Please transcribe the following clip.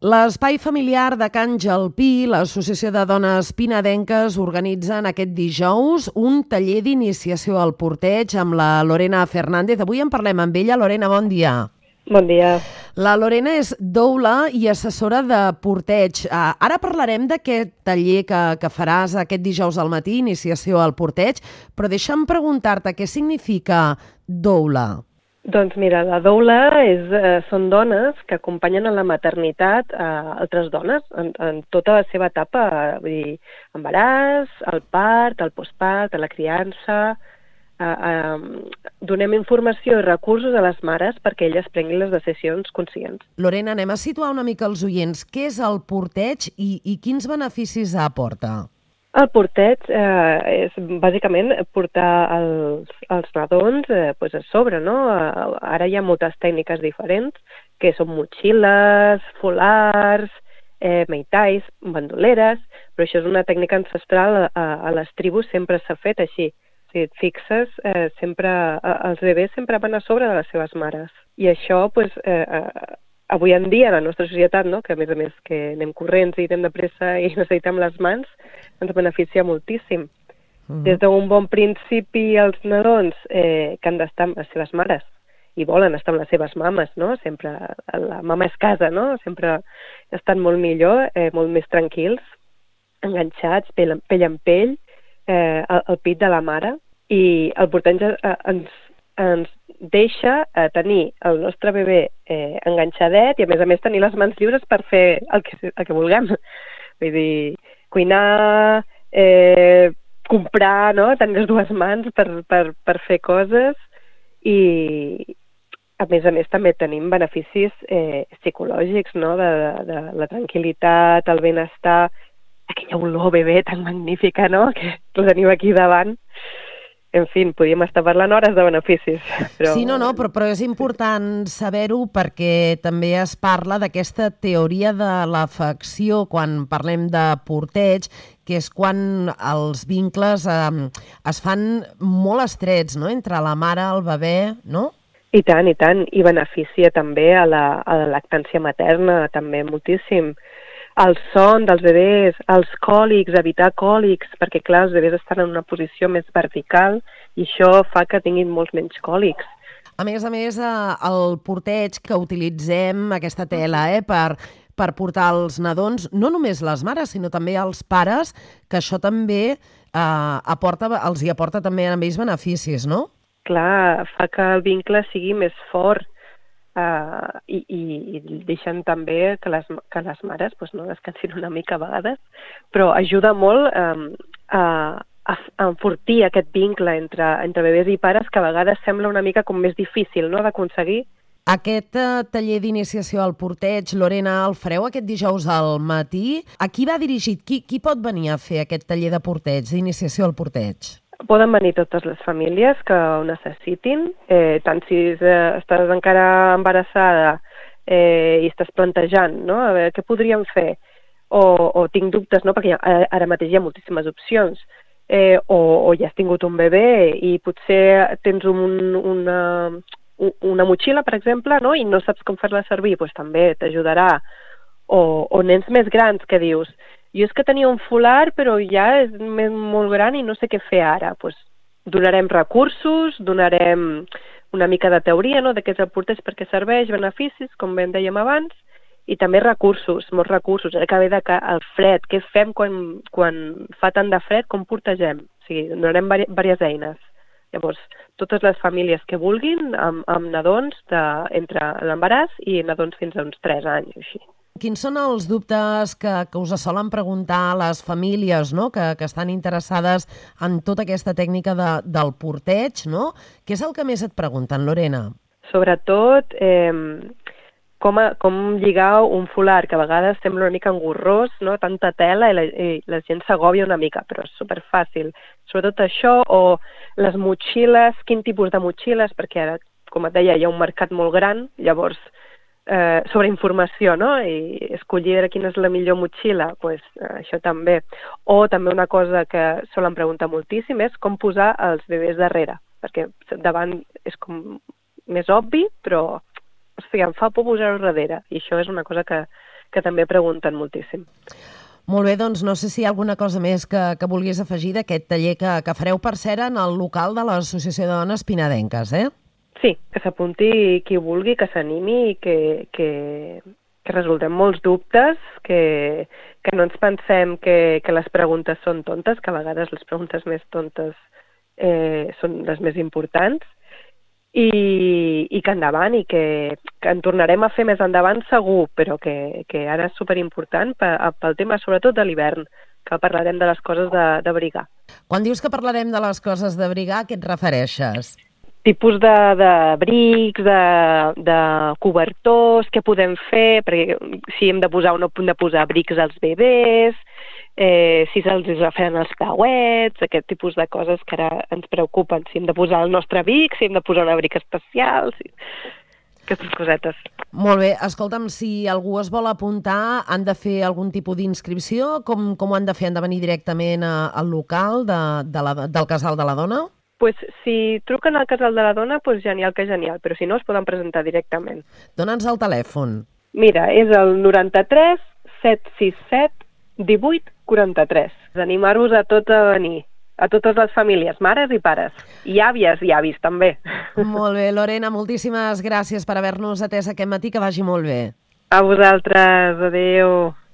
L'Espai Familiar de Can Gelpí, l'Associació de Dones Pinadenques, organitzen aquest dijous un taller d'iniciació al porteig amb la Lorena Fernández. Avui en parlem amb ella. Lorena, bon dia. Bon dia. La Lorena és doula i assessora de porteig. Uh, ara parlarem d'aquest taller que, que faràs aquest dijous al matí, iniciació al porteig, però deixa'm preguntar-te què significa doula. Doncs mira, la doula és, eh, són dones que acompanyen a la maternitat a altres dones en, en tota la seva etapa, vull dir, embaràs, el part, el postpart, la criança... Eh, eh, donem informació i recursos a les mares perquè elles prenguin les decisions conscients. Lorena, anem a situar una mica els oients. Què és el porteig i, i quins beneficis aporta? El porteig eh, és bàsicament portar els, els nadons eh, pues a sobre, no? Ara hi ha moltes tècniques diferents, que són motxilles, folars, eh, meitais, bandoleres, però això és una tècnica ancestral, a, a les tribus sempre s'ha fet així. Si et fixes, eh, sempre, eh, els bebès sempre van a sobre de les seves mares. I això, pues, eh, eh, avui en dia, la nostra societat, no? que a més a més que anem corrents i anem de pressa i necessitem les mans, ens beneficia moltíssim. Mm -hmm. Des d'un bon principi, els nadons eh, que han d'estar amb les seves mares i volen estar amb les seves mames, no? Sempre la mama és casa, no? Sempre estan molt millor, eh, molt més tranquils, enganxats, pell, pell en pell, eh, al, al pit de la mare, i el porteig eh, ens, ens deixa eh, tenir el nostre bebè eh, enganxadet i a més a més tenir les mans lliures per fer el que, el que vulguem. Vull dir, cuinar, eh, comprar, no? tenir les dues mans per, per, per fer coses i a més a més també tenim beneficis eh, psicològics, no? de, de, de la tranquil·litat, el benestar, aquella olor bebè tan magnífica, no? que la teniu aquí davant en fi, podríem estar parlant hores de beneficis. Però... Sí, no, no, però, però és important saber-ho perquè també es parla d'aquesta teoria de l'afecció quan parlem de porteig, que és quan els vincles eh, es fan molt estrets, no?, entre la mare, el bebè, no? I tant, i tant, i beneficia també a la, a la lactància materna, també moltíssim el son dels bebès, els còlics, evitar còlics, perquè clar, els bebès estan en una posició més vertical i això fa que tinguin molts menys còlics. A més a més, eh, el porteig que utilitzem, aquesta tela, eh, per, per portar els nadons, no només les mares, sinó també els pares, que això també eh, aporta, els hi aporta també a ells beneficis, no? Clar, fa que el vincle sigui més fort uh, i, i, deixen també que les, que les mares pues, no descansin una mica a vegades, però ajuda molt um, a, a, a enfortir aquest vincle entre, entre bebès i pares que a vegades sembla una mica com més difícil no, d'aconseguir. Aquest uh, taller d'iniciació al porteig, Lorena, el fareu aquest dijous al matí. A qui va dirigit? Qui, qui pot venir a fer aquest taller de porteig, d'iniciació al porteig? Poden venir totes les famílies que ho necessitin, eh, tant si eh, estàs encara embarassada eh, i estàs plantejant, no?, a veure què podríem fer, o, o tinc dubtes, no?, perquè ha, ara mateix hi ha moltíssimes opcions, eh, o, o ja has tingut un bebè i potser tens un, una, una motxilla, per exemple, no?, i no saps com fer-la servir, doncs també t'ajudarà. O, o nens més grans que dius, jo és que tenia un folar, però ja és molt gran i no sé què fer ara. Pues, donarem recursos, donarem una mica de teoria no? el porteig, perquè serveix, beneficis, com ben dèiem abans, i també recursos, molts recursos. Ara que ve de que el fred, què fem quan, quan fa tant de fred, com portegem? O sigui, donarem diverses eines. Llavors, totes les famílies que vulguin, amb, amb nadons de, entre l'embaràs i nadons fins a uns 3 anys, així. Quins són els dubtes que, que us solen preguntar les famílies no? que, que estan interessades en tota aquesta tècnica de, del porteig? No? Què és el que més et pregunten, Lorena? Sobretot, eh, com, a, com lligar un folar, que a vegades sembla una mica engorrós, no? tanta tela, i la, i la gent s'agòbia una mica, però és superfàcil. Sobretot això, o les motxilles, quin tipus de motxilles, perquè ara, com et deia, hi ha un mercat molt gran, llavors eh, sobre informació, no? I escollir quina és la millor motxilla, pues, eh, això també. O també una cosa que solen preguntar moltíssim és com posar els bebès darrere, perquè davant és com més obvi, però hosti, em fa por posar-ho darrere. I això és una cosa que, que també pregunten moltíssim. Molt bé, doncs no sé si hi ha alguna cosa més que, que vulguis afegir d'aquest taller que, que fareu per cera en el local de l'Associació de Dones Pinadenques, eh? Sí, que s'apunti qui vulgui, que s'animi i que, que, que resolguem molts dubtes, que, que no ens pensem que, que les preguntes són tontes, que a vegades les preguntes més tontes eh, són les més importants, i, i que endavant i que, que en tornarem a fer més endavant segur, però que, que ara és superimportant pel tema sobretot de l'hivern, que parlarem de les coses de, de brigar. Quan dius que parlarem de les coses de brigar, a què et refereixes? Tipus de, de brics, de, de cobertors, què podem fer, perquè si hem de posar o no hem de posar brics als bebès, eh, si se'ls agafen els pauets, aquest tipus de coses que ara ens preocupen, si hem de posar el nostre abric, si hem de posar un abric especial, si... aquestes cosetes. Molt bé, escolta'm, si algú es vol apuntar, han de fer algun tipus d'inscripció? Com, com ho han de fer? Han de venir directament a, al local de, de la, del Casal de la Dona? Pues, si truquen al Casal de la Dona, pues genial que genial, però si no, es poden presentar directament. Dóna'ns el telèfon. Mira, és el 93 767 1843. Animar-vos a tot a venir, a totes les famílies, mares i pares, i àvies i avis també. Molt bé, Lorena, moltíssimes gràcies per haver-nos atès aquest matí, que vagi molt bé. A vosaltres, adeu.